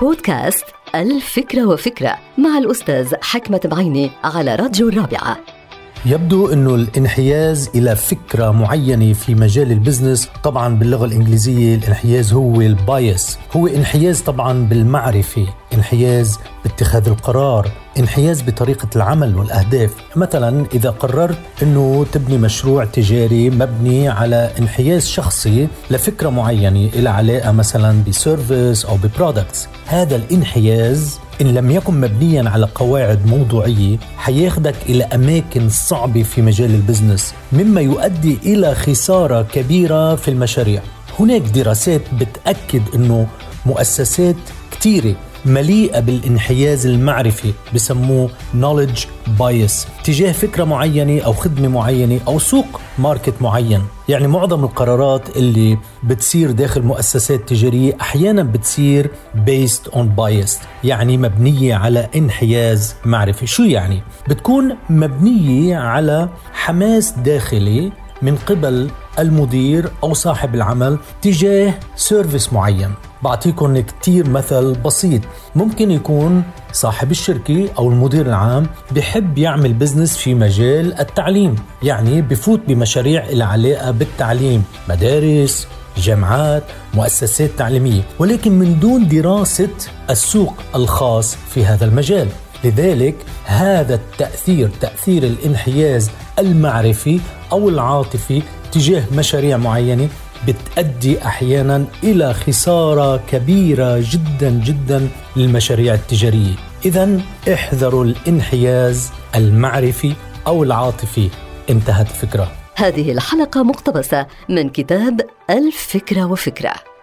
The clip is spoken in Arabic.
بودكاست الفكرة وفكرة مع الأستاذ حكمة بعيني على راديو الرابعة. يبدو إنه الانحياز إلى فكرة معينة في مجال ال business طبعا باللغة الإنجليزية الانحياز هو ال bias. هو انحياز طبعا بالمعرفة انحياز باتخاذ القرار انحياز بطريقة العمل والأهداف. مثلا إذا قررت أنه تبني مشروع تجاري مبني على انحياز شخصي لفكرة معينة إلى علاقة مثلا ب service أو ب products هذا الانحياز إن لم يكن مبنيا على قواعد موضوعية حياخدك إلى أماكن صعبة في مجال ال business مما يؤدي إلى خسارة كبيرة في المشاريع. هناك دراسات بتأكد أنه مؤسسات كثيرة مليئة بالانحياز المعرفي بسموه knowledge bias تجاه فكرة معينة أو خدمة معينة أو سوق ماركت معين يعني معظم القرارات اللي بتصير داخل مؤسسات تجارية أحيانا بتصير based on bias يعني مبنية على انحياز معرفي شو يعني؟ بتكون مبنية على حماس داخلي من قبل المدير أو صاحب العمل تجاه service معين. بعطيكم كتير مثل بسيط. ممكن يكون صاحب الشركة أو المدير العام بحب يعمل business في مجال التعليم يعني بفوت بمشاريع العلاقة بالتعليم مدارس جامعات مؤسسات تعليمية. ولكن من دون دراسة السوق الخاص في هذا المجال. لذلك هذا التأثير تأثير الانحياز المعرفي أو العاطفي تجاه مشاريع معينة بتؤدي أحيانا إلى خسارة كبيرة جدا جدا للمشاريع التجارية، اذا احذروا الانحياز المعرفي أو العاطفي، انتهت الفكرة. هذه الحلقة مقتبسة من كتاب الفكرة وفكرة.